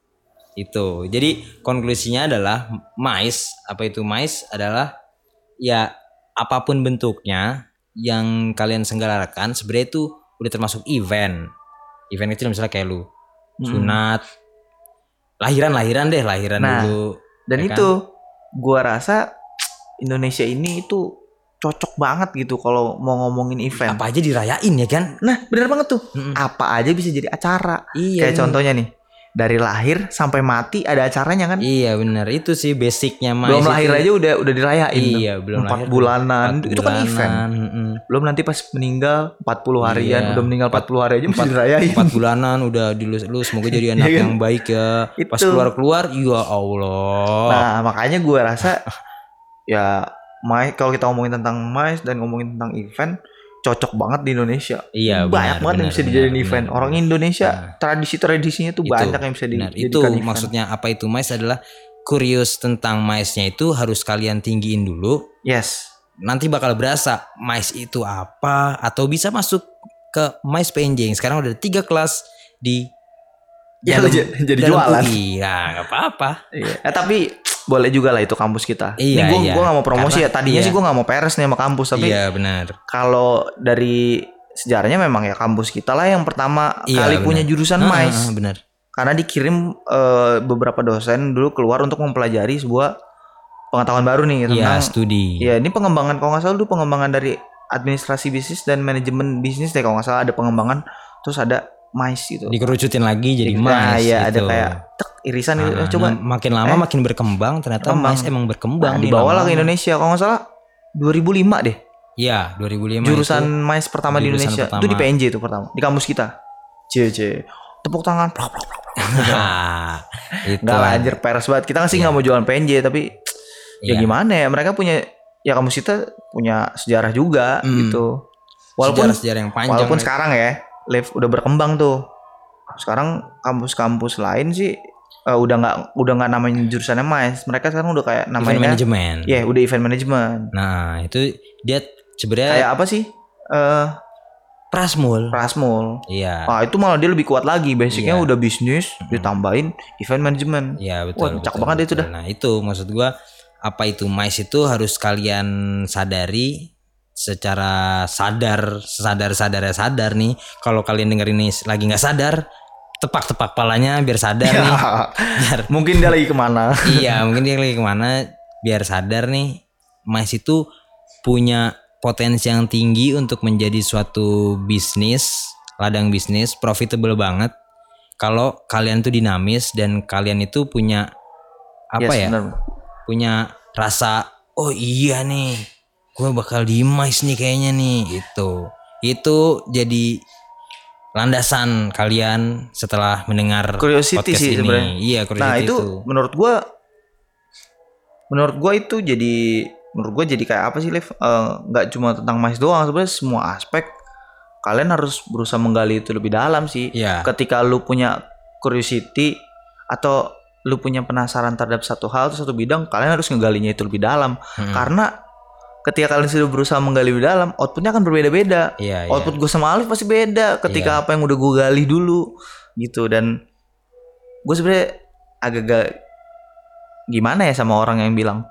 Itu. Jadi konklusinya adalah mais. Apa itu mais? Adalah ya apa pun bentuknya yang kalian senggarakan sebenarnya itu udah termasuk event event kecil misalnya kayak lu sunat lahiran lahiran deh lahiran Nah, dulu dan Ya kan? itu gua rasa Indonesia ini itu cocok banget gitu kalau mau ngomongin event apa aja dirayain ya kan nah bener banget tuh Mm-mm. apa aja bisa jadi acara iya kayak bener. contohnya nih dari lahir sampai mati ada acaranya kan iya benar itu sih basicnya mais belum lahir aja udah udah dirayain tuh. Iya, belum empat lahir. bulanan Empat itu kan bulanan, event mm-mm. belum nanti pas meninggal 40 harian Iya. udah meninggal 40 hari aja masih dirayain Empat bulanan udah dilus lu semoga jadi anak Iya yang baik ya. Pas Itu. keluar keluar, ya Allah. Nah, makanya gue rasa ya Mais kalau kita ngomongin tentang Mais dan ngomongin tentang event cocok banget di Indonesia. Iya, banyak benar, banget yang benar, bisa benar, dijadiin event. benar. Orang Indonesia Nah. tradisi-tradisinya tuh Itu, banyak yang bisa Benar, dijadikan itu event. maksudnya apa itu mais adalah kurius tentang maisnya itu harus kalian tinggiin dulu. Yes. Nanti bakal berasa mais itu apa atau bisa masuk ke mais PNJ yang sekarang udah ada tiga kelas di Ya, dalam- jadi- jadi dalam jualan. UI. Ya nggak apa-apa. Iya. Eh, tapi boleh juga lah itu kampus kita. Iya, gue iya. gua gak mau promosi Karena- ya. Tadinya iya. sih gue gak mau peres nih sama kampus. Tapi iya benar. kalau dari sejarahnya memang ya kampus kita lah yang pertama Iya, kali benar. punya jurusan Ah, mais. ah, benar. karena dikirim eh, beberapa dosen dulu keluar untuk mempelajari sebuah pengetahuan baru nih Iya tentang studi. ya ini pengembangan kalau nggak salah dulu pengembangan dari administrasi bisnis dan manajemen bisnis deh kalau nggak salah ada pengembangan terus ada mais gitu dikerucutin lagi jadi nah mais ya ada gitu. kayak tek irisan gitu Nah, Eh, coba nah, makin lama eh. makin berkembang ternyata Berkembang. mais emang berkembang nah, dibawa lah ke. Indonesia kalau nggak salah 2005 deh Iya 2005 jurusan itu. pertama di Indonesia pertama. itu di PNJ itu pertama di kampus kita cie tepuk tangan plak, plak, plak. Nah, itu Nggak lah anjir peres banget kita sih nggak mau jualan PNJ tapi ya Iya. gimana ya mereka punya ya kampus kita punya sejarah juga Hmm. gitu walaupun sejarah yang panjang walaupun Liv. sekarang ya live udah berkembang tuh sekarang kampus-kampus lain sih eh, udah nggak udah nggak namanya jurusannya mais. Mereka sekarang udah kayak event namanya manajemen ya udah event management. Nah itu dia sebenarnya kayak apa sih? Eh prasmul. Prasmul. Iya. Ah itu malah dia lebih kuat lagi. Basicnya Iya. udah bisnis ditambahin event management. Iya betul. Wah, cakep betul, banget itu betul. dah. Nah itu maksud gua apa itu mais itu harus kalian sadari secara sadar sadar sadarnya sadar nih. Kalau kalian denger ini lagi nggak sadar tepak tepak palanya biar sadar nih. Biar mungkin dia lagi ke mana. Iya mungkin dia lagi ke mana biar sadar nih. Mais itu punya potensi yang tinggi untuk menjadi suatu bisnis ladang bisnis profitable banget. Kalau kalian tuh dinamis dan kalian itu punya apa Yes, ya? bener. punya rasa oh iya nih gue bakal di nih kayaknya nih itu itu jadi landasan kalian setelah mendengar Curiosity podcast sih ini sebenarnya. iya Nah curiosity itu, menurut gua menurut gua itu jadi menurut gua jadi kayak apa sih Liv? Eh, nggak cuma tentang mais doang sebenarnya semua aspek kalian harus berusaha menggali itu lebih dalam sih. Iya. Ketika lu punya curiosity atau lu punya penasaran terhadap satu hal atau satu bidang, kalian harus ngegalinya itu lebih dalam. Hmm. Karena ketika kalian sudah berusaha menggali lebih dalam, outputnya akan berbeda-beda. Iya, iya. Output gue sama Alif pasti beda ketika Iya. apa yang udah gue gali dulu gitu dan gue sebenarnya agak-agak gimana ya sama orang yang bilang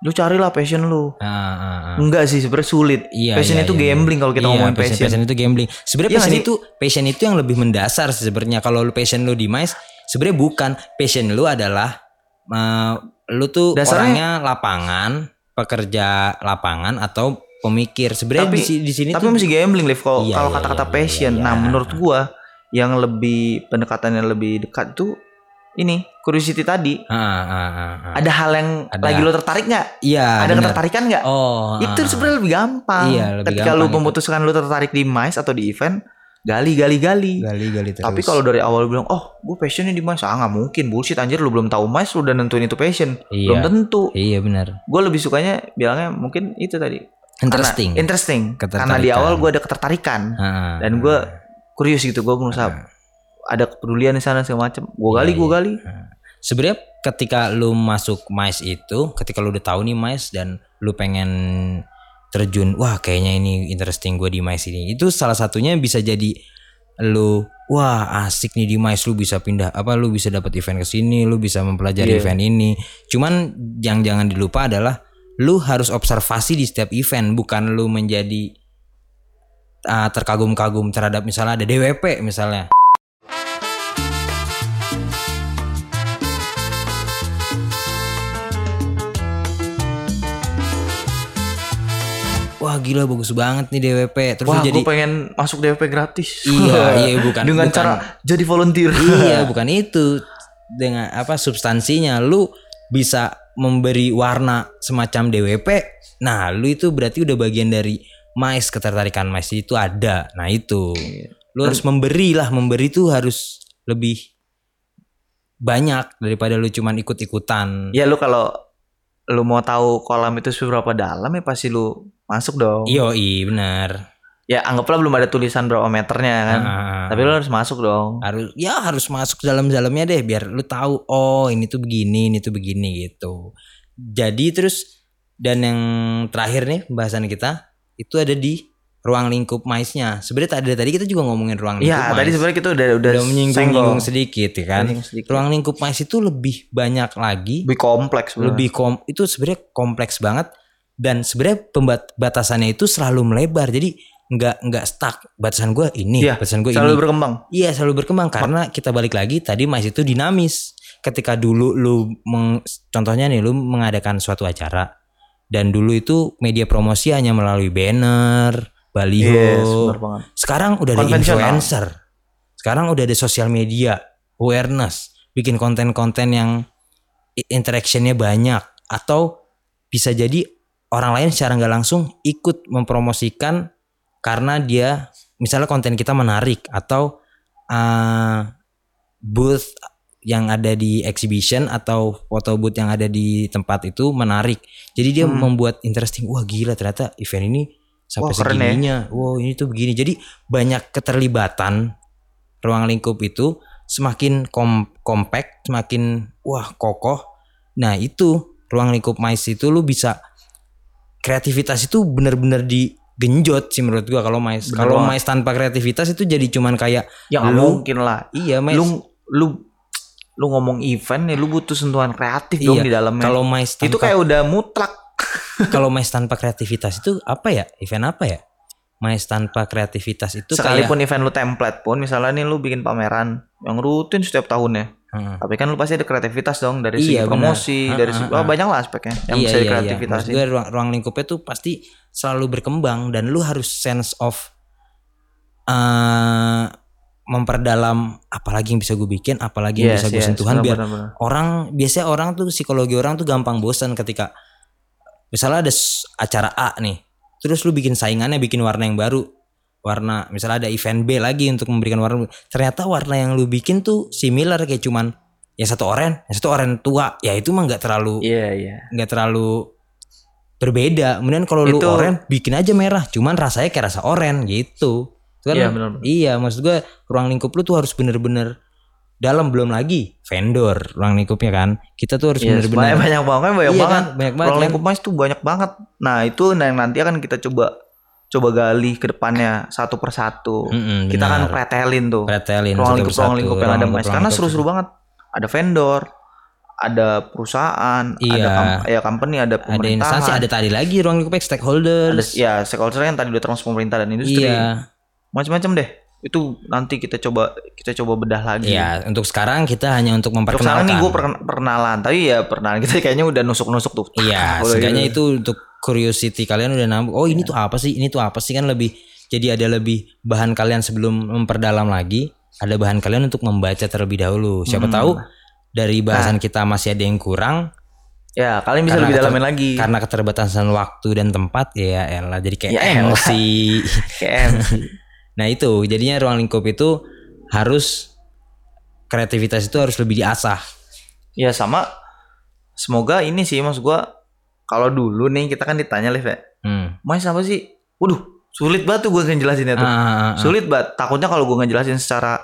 lu carilah passion lu. Ah, ah, ah. Enggak sih sebenarnya sulit. Iya, passion iya, itu iya. gambling kalau kita Iya, ngomongin passion, passion. passion itu gambling. Sebenarnya Iya passion sih? itu passion itu yang lebih mendasar sebenarnya. Kalau lu passion lu di MICE, sebenarnya bukan. Passion lu adalah eh, lu tuh Dasarnya- orangnya lapangan, pekerja lapangan atau pemikir. Sebenarnya Tapi- di, di sini Tapi tuh masih gambling Liv kalau Iya, kalau iya, kata-kata iya, passion. iya, Nah, iya. menurut gua yang lebih pendekatannya lebih dekat tuh ini curiosity tadi. Ah, ah, ah, ah. Ada hal yang Ada. lagi lo tertarik nggak? Iya, Ada benar. ketertarikan nggak? Oh, itu ah. sebenarnya lebih gampang. Iya, lebih Ketika gampang lu itu. memutuskan lu tertarik di MICE atau di event, gali gali gali. gali-gali terus. Tapi kalau dari awal bilang, "Oh, gue passionnya di MICE." Ah, nggak mungkin. Bullshit anjir lu belum tahu MICE lu udah nentuin itu passion. Iya. Belum tentu. Iya benar. Gue lebih sukanya bilangnya mungkin itu tadi. Interesting. Karena, interesting. Karena di awal gue ada ketertarikan Ah, dan gue curious gitu. Gue berusaha ada kepedulian di sana segala macam. Gue gali, Iya, gue iya. gali. Sebenarnya ketika lu masuk MICE itu, ketika lu udah tahu nih MICE dan lu pengen terjun, wah kayaknya ini interesting gue di MICE ini. Itu salah satunya bisa jadi lu wah asik nih di MICE lu bisa pindah apa lu bisa dapat event ke sini, lu bisa mempelajari Iya. event ini. Cuman yang jangan dilupa adalah lu harus observasi di setiap event, bukan lu menjadi ah, terkagum-kagum terhadap misalnya ada DWP misalnya. Wah gila bagus banget nih DWP. Terus Wah, jadi gue pengen masuk DWP gratis. Iya, iya, bukan- Dengan bukan. cara jadi volunteer. iya bukan itu dengan apa substansinya lu bisa memberi warna semacam DWP nah lu itu berarti udah bagian dari mais ketertarikan mais itu ada nah itu lu harus memberi lah memberi itu harus lebih banyak daripada lu cuman ikut-ikutan Ya lu kalau lu mau tahu kolam itu seberapa dalam ya pasti lu masuk dong. iyo i benar Ya anggaplah belum ada tulisan berapa meternya kan. Ah, Tapi lu harus masuk dong. harus ya harus masuk dalam-dalamnya deh biar lu tahu oh ini tuh begini ini tuh begini gitu jadi terus dan yang terakhir nih pembahasan kita itu ada di ruang lingkup maisnya sebenarnya tadi tadi kita juga ngomongin ruang lingkup Iya, tadi sebenarnya kita udah udah, senggol. sedikit ya kan Menyinggung sedikit. ruang lingkup mais itu lebih banyak lagi lebih kompleks sebenarnya. lebih kom itu sebenarnya kompleks banget dan sebenarnya pembatasannya itu selalu melebar jadi nggak nggak stuck batasan gue ini Iya, batasan gue ini selalu berkembang. Iya selalu berkembang karena kita balik lagi tadi mais itu dinamis. Ketika dulu lu meng- contohnya nih lu mengadakan suatu acara dan dulu itu media promosi hanya melalui banner, baliho. Yes. Sekarang udah ada influencer. Sekarang udah ada sosial media, awareness, bikin konten-konten yang interactionnya banyak atau bisa jadi orang lain secara nggak langsung ikut mempromosikan karena dia misalnya konten kita menarik atau uh, booth yang ada di exhibition atau foto booth yang ada di tempat itu menarik. Jadi dia Hmm. membuat interesting. Wah gila ternyata event ini sampai Wah, ya. segininya. Wow ini tuh begini. Jadi banyak keterlibatan ruang lingkup itu semakin kom compact, semakin wah kokoh. Nah itu ruang lingkup mais itu lu bisa kreativitas itu bener-bener digenjot sih menurut gua kalau mais. Kalau mais tanpa kreativitas itu jadi cuman kayak Ya lu mungkin lah. iya mais. Lu lu lu ngomong event ya lu butuh sentuhan kreatif Iya, dong di dalamnya. kalau mais tanpa itu kayak udah mutlak. kalau mais tanpa kreativitas itu apa ya? Event apa ya? Mais tanpa kreativitas itu Sekalipun event lu template pun misalnya nih lu bikin pameran yang rutin setiap tahunnya. Heeh. Tapi kan lu pasti ada kreativitas dong dari segi Iya, benar. promosi, Ah, dari ah, segi ah. oh, banyak lah aspeknya yang iya, bisa iya, dikreativitasin. Maksud gue ruang, ruang lingkupnya tuh pasti selalu berkembang dan lu harus sense of eh memperdalam apalagi yang bisa gue bikin, apalagi yang Yes, bisa gue yes, sentuhan biar benar-benar. orang biasanya orang tuh psikologi orang tuh gampang bosan ketika misalnya ada acara A nih, terus lu bikin saingannya bikin warna yang baru. Warna misalnya ada event B lagi untuk memberikan warna. Ternyata warna yang lu bikin tuh similar kayak cuman yang satu oranye, yang satu oranye tua. Ya itu mah nggak terlalu Iya, iya. nggak terlalu berbeda. Kemudian kalau lu oranye bikin aja merah, cuman rasanya kayak rasa oranye gitu. Itu kan Iya, benar-benar. Iya, maksud gue ruang lingkup lu tuh harus bener-bener dalam belum lagi vendor ruang lingkupnya kan. Kita tuh harus Yes, bener-bener banyak, banyak banget, banyak Iya banget. kan, banyak banget Ruang kan. lingkup mais tuh banyak banget. Nah itu yang nanti akan kita coba coba gali ke depannya satu persatu. Mm-mm, kita kan pretelin tuh pretelin ruang lingkup ruang lingkup yang ada lingkup, karena seru-seru lingkup. banget. Ada vendor, ada perusahaan, ada Iya. kam- ya company, ada ada pemerintahan, instansi ada tadi lagi ruang lingkup X, ada ya stakeholder yang tadi udah termasuk pemerintah dan industri, iya macam-macam deh. Itu nanti kita coba kita coba bedah lagi. iya untuk sekarang kita hanya untuk Untuk sekarang memperkenalkan nih gue perkenalan, tapi ya perkenalan kita kayaknya udah nusuk-nusuk tuh. Iya, Udah seenggaknya gitu. itu untuk curiosity kalian udah nambah. Oh, ini tuh apa sih? Ini tuh apa sih kan lebih jadi ada lebih bahan kalian sebelum memperdalam lagi, ada bahan kalian untuk membaca terlebih dahulu. Siapa Hmm. tahu dari bahasan kita masih ada yang kurang Ya kalian bisa Karena lebih dalamin lagi. karena keterbatasan waktu dan tempat ya elah jadi kayak Ya emosi. Nah, itu jadinya ruang lingkup itu harus kreativitas itu harus lebih diasah. ya sama. Semoga ini sih mas gue. Kalau dulu nih kita kan ditanya live ya. Hmm. Mas apa sih? Waduh sulit banget tuh gue ngejelasinnya tuh. Ah, ah, ah. Sulit banget. Takutnya kalau gue ngejelasin secara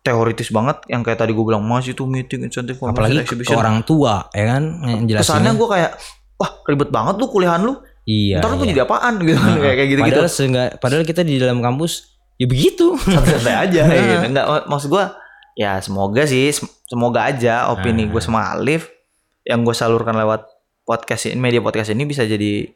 teoritis banget yang kayak tadi gue bilang mas itu meeting insentif apalagi ke ke orang tua ya kan yang kesannya gue kayak wah ribet banget lu kuliahan lu Iya. ntar lu iya. jadi apaan gitu kayak kayak gitu gitu Padahal seenggak, padahal kita di dalam kampus ya begitu. santai aja gitu enggak mak- maksud gue ya semoga sih sem- semoga aja opini Ah. gue sama Alif yang gue salurkan lewat podcast ini media podcast ini bisa jadi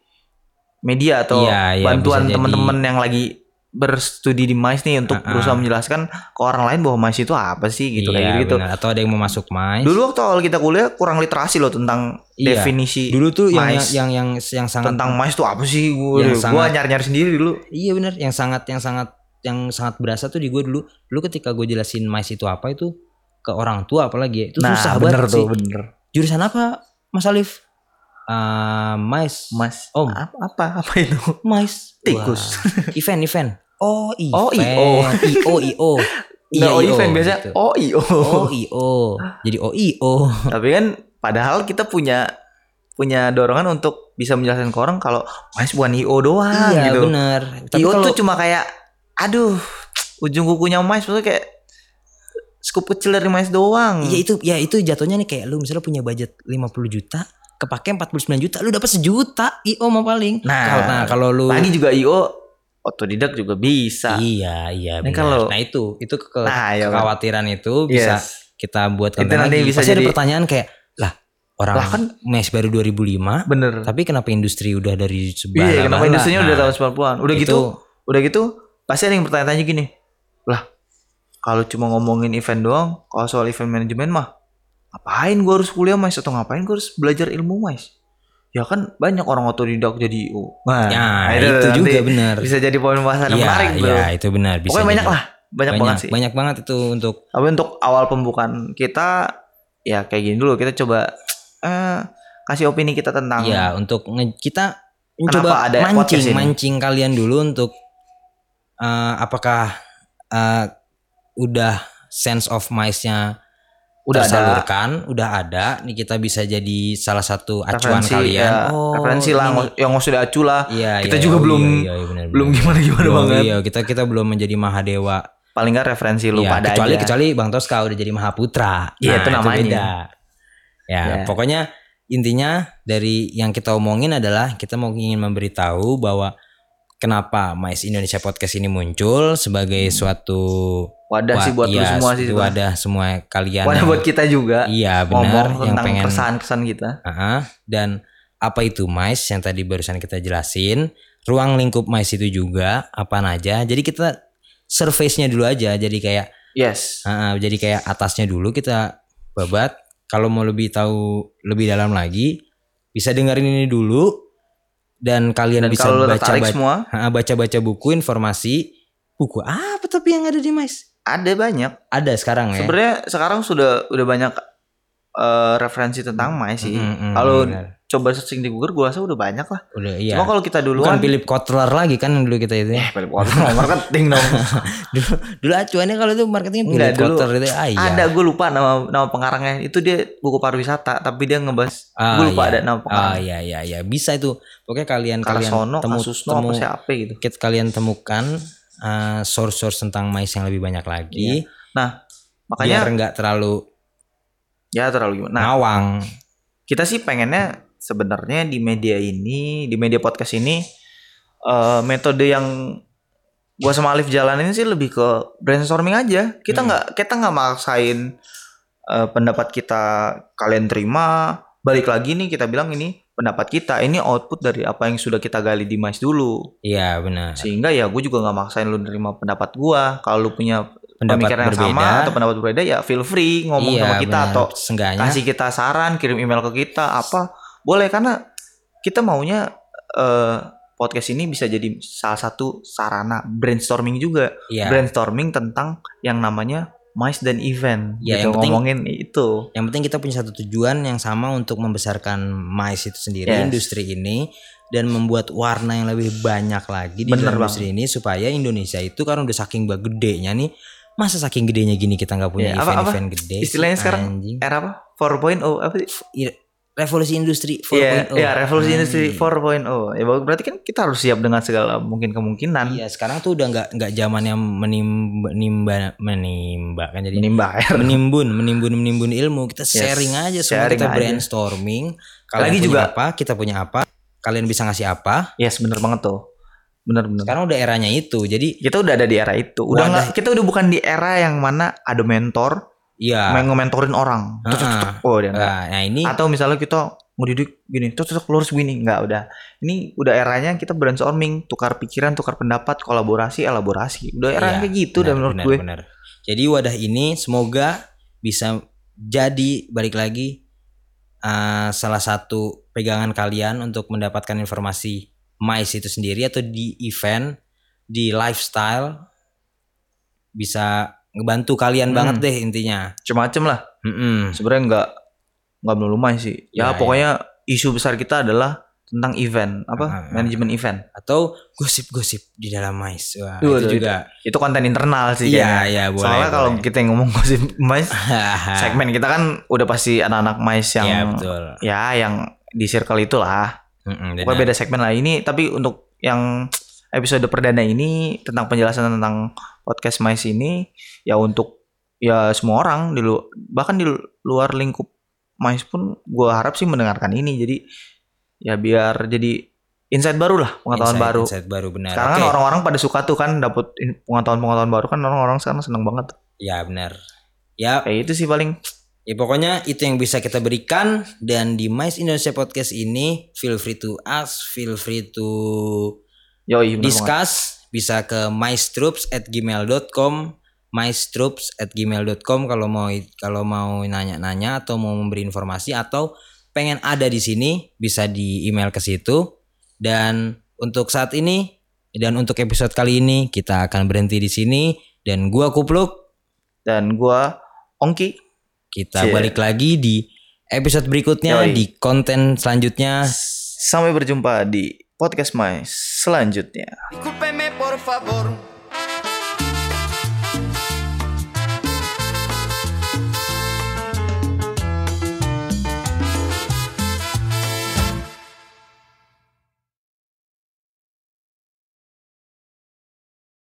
media atau Iya, iya, bantuan teman-teman yang lagi berstudi di MICE nih untuk Ah, ah. berusaha menjelaskan ke orang lain bahwa MICE itu apa sih gitu Iya, kayak gitu. benar. Atau ada yang mau masuk mais. Dulu waktu awal kita kuliah kurang literasi loh tentang Iya. definisi Dulu tuh yang, MICE. yang yang yang sangat tentang MICE itu apa sih gue Yang gue nyari-nyari sendiri dulu. iya benar, yang sangat yang sangat yang sangat berasa tuh di gue dulu. Dulu ketika gue jelasin mais itu apa itu ke orang tua apalagi ya, itu susah banget sih. Nah, bener. Jurusan apa, Mas Alif? Ah, mais. Mas, Om. apa apa, apa itu? Mais. Tikus. Event, event. Oh, event. Oh, IO. IO, IO. Iya, oh, IO, event biasa. gitu. Oh, iyo. Oh, IO. Jadi oh, IO. Tapi kan padahal kita punya punya dorongan untuk bisa menjelaskan ke orang kalau MICE bukan IO doang iya, gitu. benar. Tapi IO kalau tuh cuma kayak aduh, ujung kukunya MICE maksudnya kayak skup kecil dari MICE doang. Iya itu ya itu jatuhnya nih kayak lu misalnya punya budget 50 juta, kepake 49 juta, lu dapat sejuta IO mah paling. Nah, Kalau- nah kalau lu Lagi juga IO otodidak juga bisa. Iya, iya benar. kalau- nah itu itu ke Nah, iya, kekhawatiran itu bisa Yes. kita buat Itu nanti lagi. bisa Pasti ada jadi- pertanyaan kayak lah orang Lah, kan- mes baru 2005 Bener. tapi kenapa industri udah dari sebelah Iya, kenapa industrinya udah tahun 90-an? Udah itu- gitu, udah gitu pasti ada yang bertanya-tanya gini. Lah, kalau cuma ngomongin event doang, kalau soal event manajemen mah ngapain gua harus kuliah mais atau ngapain gua harus belajar ilmu mais? Ya kan banyak orang otodidak jadi IO. Nah, Ya, itu itu juga benar. Bisa jadi poin bahasan yang Iya, menarik, Bro. iya, itu benar bisa. Pokoknya banyak lah, banyak, banget sih. Banyak banget itu untuk Tapi untuk awal pembukaan kita ya kayak gini dulu kita coba eh kasih opini kita tentang ya untuk kita Kenapa mencoba ada mancing mancing kalian dulu untuk eh, apakah eh, udah sense of mice-nya udah ada tersalurkan, udah ada. Nih kita bisa jadi salah satu acuan referensi kalian. ya, oh, referensi lah ini- yang usah acu lah. Iya, Kita iya, juga oh, belum- iya, iya, benar, Belum gimana gimana Belum, banget. Iya, kita kita belum menjadi mahadewa. Paling nggak referensi lu Iya, pada kecuali aja. kecuali Bang Toska udah jadi Mahaputra. Iya, itu namanya. beda. Ya, Ya. pokoknya intinya dari yang kita omongin adalah kita mau ingin memberitahu bahwa kenapa Mais Indonesia Podcast ini muncul sebagai suatu Wadah sih buat lu iya, semua sih. sebenarnya. wadah semua kalian. Wadah buat kita juga. Iya, Ngomong benar yang tentang pengen kesan-kesan kita. Ah, dan apa itu mais yang tadi barusan kita jelasin ruang lingkup mais itu juga apa aja jadi kita surface-nya dulu aja jadi kayak Yes. ah, jadi kayak atasnya dulu kita babat kalau mau lebih tahu lebih dalam lagi bisa dengerin ini dulu dan kalian Dan bisa lu baca baca semua, baca baca buku informasi buku apa tapi yang ada di mais ada banyak. ada sekarang ya Sebenarnya sekarang sudah udah banyak eh, referensi tentang Mai sih. Mm, mm, Kalau coba searching di Google gua rasa udah banyak lah. udah iya Cuma kalau kita bukan duluan Philip Kotler lagi kan dulu kita itu ya Eh, Philip Kotler marketing dong. dulu dulu acuannya kalau itu marketingnya Enggak, Philip dulu Kotler itu ah, iya. Ada gue lupa nama nama pengarangnya. Itu dia buku pariwisata tapi dia ngebahas Ah, gue lupa iya. ada nama ah pengarang. iya iya iya bisa itu pokoknya kalian kalian Karsono, temu temu apa siapa gitu. kit- kalian temukan uh, source-source tentang mais yang lebih banyak lagi Nah, biar makanya nggak terlalu ya terlalu gimana. Nah, ngawang kita sih pengennya sebenarnya di media ini, di media podcast ini eh, metode yang gua sama Alif jalanin sih lebih ke brainstorming aja. Kita Hmm. nggak kita nggak maksain eh, pendapat kita kalian terima, balik lagi nih kita bilang ini pendapat kita, ini output dari apa yang sudah kita gali di Mais dulu. Iya benar. Sehingga ya gue juga nggak maksain lu nerima pendapat gua. Kalau lu punya Pendapat pemikiran yang sama atau pendapat berbeda ya feel free ngomong Iya, sama kita benar. atau Seenggaknya kasih kita saran, kirim email ke kita apa boleh karena kita maunya eh, podcast ini bisa jadi salah satu sarana brainstorming juga, Iya. brainstorming tentang yang namanya mice dan event. Ya, gitu, yang penting- ngomongin itu. Yang penting kita punya satu tujuan yang sama untuk membesarkan mais itu sendiri Yes. industri ini dan membuat warna yang lebih banyak lagi di Bener industri ini supaya Indonesia itu kan udah saking gedenya nih masa saking gedenya gini kita nggak punya Ya, apa- apa? event-event gede Istilahnya sekarang anjing. era apa? 4.0 apa sih? Revolusi industri Iya, 4.0 iya, revolusi industri Anjing. 4.0. Ya berarti kan kita harus siap dengan segala mungkin kemungkinan. Iya sekarang tuh udah nggak nggak zaman yang menimba menimba menimba kan jadi Menimba air. menimbun menimbun menimbun ilmu kita Yes, sharing aja semua sharing kita aja. brainstorming kalian Lagi punya juga- apa kita punya apa kalian bisa ngasih apa Yes, bener banget tuh. Bener bener. sekarang udah eranya itu jadi kita udah ada di era itu. Udah Wadah. nggak kita udah bukan di era yang mana ada mentor, ya main nge-mentorin orang. Tuh, tuh, tuh, tuh. Oh, dia nah, nah ini Atau misalnya kita ngedidik gini, tuh tuh tuh, lu harus begini, nggak udah. Ini udah eranya kita brainstorming, tukar pikiran, tukar pendapat, kolaborasi, elaborasi. Udah era Iya, kayak gitu benar, menurut gue. benar. jadi wadah ini semoga bisa jadi balik lagi uh, salah satu pegangan kalian untuk mendapatkan informasi mais itu sendiri atau di event di lifestyle bisa ngebantu kalian Hmm. banget deh intinya Macem-macem lah. Mm-mm. Sebenarnya nggak nggak melulu main sih. Ya, Ya, pokoknya isu besar kita adalah tentang event, apa? Ah, ah. Manajemen event. atau gosip-gosip di dalam mais Wah, Duh, itu juga Itu konten internal sih iya iya boleh Soalnya kalau boleh. kita yang ngomong gosip mais, segmen kita kan udah pasti anak-anak mais yang Iya, betul ya yang di circle itulah. Mm-mm, Pokoknya benar. beda segmen lah ini tapi untuk yang episode perdana ini tentang penjelasan tentang podcast mais ini ya untuk ya semua orang di lu, bahkan di luar lingkup mais pun gua harap sih mendengarkan ini jadi ya biar jadi insight baru lah pengetahuan Insight- baru. insight baru benar Sekarang Oke. kan orang-orang pada suka tuh kan dapet in- pengetahuan-pengetahuan baru kan orang-orang sekarang seneng banget. ya benar ya Kayak itu sih paling Ya pokoknya itu yang bisa kita berikan dan di Mais Indonesia Podcast ini feel free to ask, feel free to yoi bener banget. discuss bisa ke maistroops at gmail.com maistroops at gmail.com kalau mau kalau mau nanya-nanya atau mau memberi informasi atau pengen ada di sini bisa di email ke situ dan untuk saat ini dan untuk episode kali ini kita akan berhenti di sini dan gua kupluk Dan gua Ongki kita Cie. balik lagi di episode berikutnya Yoi. di konten selanjutnya. sampai berjumpa di podcast mais selanjutnya. Discúlpeme por favor,